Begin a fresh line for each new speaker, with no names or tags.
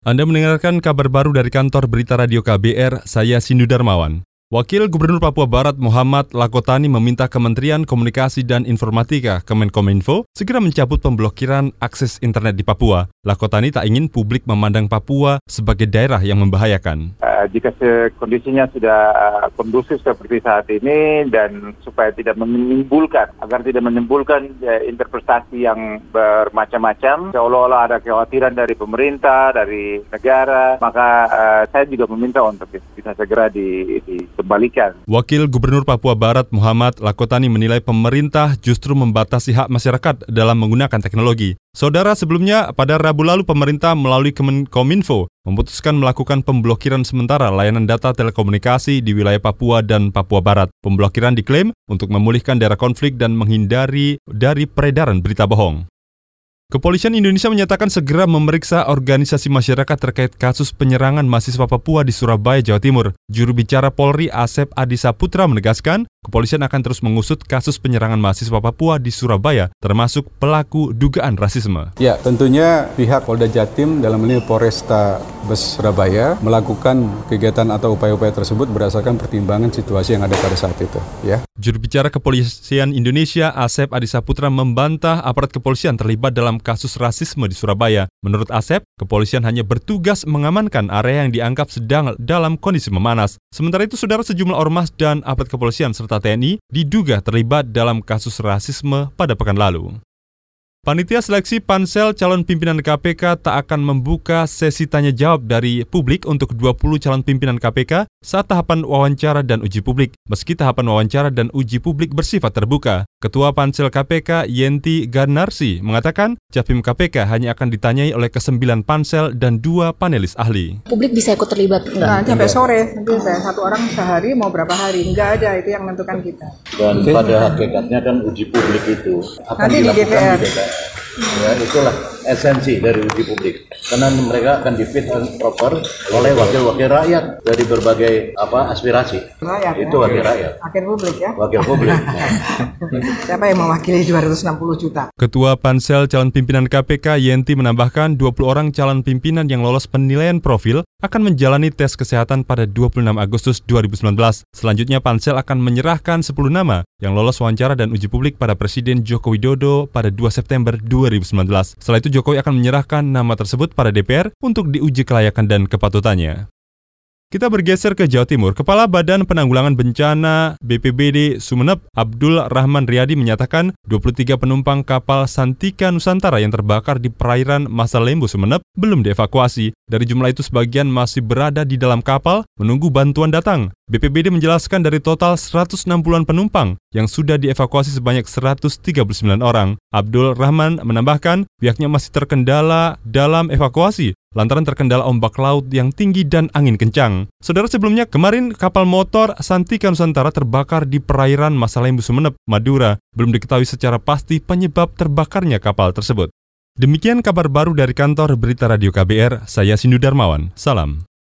Anda mendengarkan kabar baru dari kantor Berita Radio KBR, saya Sindu Darmawan. Wakil Gubernur Papua Barat Muhammad Lakotani meminta Kementerian Komunikasi dan Informatika Kemenkominfo segera mencabut pemblokiran akses internet di Papua. Lakotani tak ingin publik memandang Papua sebagai daerah yang membahayakan.
Uh, jika kondisinya sudah uh, kondusif seperti saat ini dan supaya tidak menimbulkan agar tidak menimbulkan uh, interpretasi yang bermacam-macam seolah-olah ada kekhawatiran dari pemerintah dari negara maka saya juga meminta untuk bisa segera di, di dikembalikan.
Wakil Gubernur Papua Barat Muhammad Lakotani menilai pemerintah justru membatasi hak masyarakat dalam menggunakan teknologi. Saudara sebelumnya pada Rabu lalu pemerintah melalui Kemenkominfo memutuskan melakukan pemblokiran sementara layanan data telekomunikasi di wilayah Papua dan Papua Barat. Pemblokiran diklaim untuk memulihkan daerah konflik dan menghindari dari peredaran berita bohong. Kepolisian Indonesia menyatakan segera memeriksa organisasi masyarakat terkait kasus penyerangan mahasiswa Papua di Surabaya, Jawa Timur. Juru bicara Polri Asep Adisa Putra menegaskan, kepolisian akan terus mengusut kasus penyerangan mahasiswa Papua di Surabaya, termasuk pelaku dugaan rasisme.
Ya, tentunya pihak Polda Jatim dalam ini Polresta Bes Surabaya melakukan kegiatan atau upaya-upaya tersebut berdasarkan pertimbangan situasi yang ada pada saat itu. Ya.
Juru bicara Kepolisian Indonesia Asep Adisa Putra membantah aparat kepolisian terlibat dalam kasus rasisme di Surabaya. Menurut Asep, kepolisian hanya bertugas mengamankan area yang dianggap sedang dalam kondisi memanas. Sementara itu, saudara sejumlah ormas dan aparat kepolisian serta TNI diduga terlibat dalam kasus rasisme pada pekan lalu. Panitia seleksi pansel calon pimpinan KPK tak akan membuka sesi tanya jawab dari publik untuk 20 calon pimpinan KPK saat tahapan wawancara dan uji publik. Meski tahapan wawancara dan uji publik bersifat terbuka, Ketua Pansel KPK Yenti Garnarsi mengatakan Capim KPK hanya akan ditanyai oleh kesembilan pansel dan dua panelis ahli.
Publik bisa ikut terlibat
enggak? Nah, sampai sore, nanti saya satu orang sehari mau berapa hari, enggak ada itu yang menentukan kita.
Dan pada hakikatnya kan uji publik itu
akan nanti di DPR. Di DPR.
Ya, itulah esensi dari uji publik karena mereka akan dipit proper oleh wakil-wakil rakyat dari berbagai apa aspirasi
rakyat
itu ya? wakil rakyat
wakil publik ya
wakil publik
siapa yang mewakili 260 juta
Ketua Pansel calon pimpinan KPK Yenti menambahkan 20 orang calon pimpinan yang lolos penilaian profil akan menjalani tes kesehatan pada 26 Agustus 2019. Selanjutnya Pansel akan menyerahkan 10 nama yang lolos wawancara dan uji publik pada Presiden Joko Widodo pada 2 September 2019. Setelah itu Jokowi akan menyerahkan nama tersebut pada DPR untuk diuji kelayakan dan kepatutannya. Kita bergeser ke Jawa Timur. Kepala Badan Penanggulangan Bencana BPBD Sumeneb, Abdul Rahman Riyadi menyatakan 23 penumpang kapal Santika Nusantara yang terbakar di perairan Masa Lembu Sumeneb belum dievakuasi. Dari jumlah itu sebagian masih berada di dalam kapal menunggu bantuan datang. BPBD menjelaskan dari total 160-an penumpang yang sudah dievakuasi sebanyak 139 orang. Abdul Rahman menambahkan pihaknya masih terkendala dalam evakuasi lantaran terkendala ombak laut yang tinggi dan angin kencang. Saudara sebelumnya kemarin kapal motor Santika Nusantara terbakar di perairan Masalembu Sumeneb, Madura. Belum diketahui secara pasti penyebab terbakarnya kapal tersebut. Demikian kabar baru dari kantor Berita Radio KBR, saya Sindu Darmawan. Salam.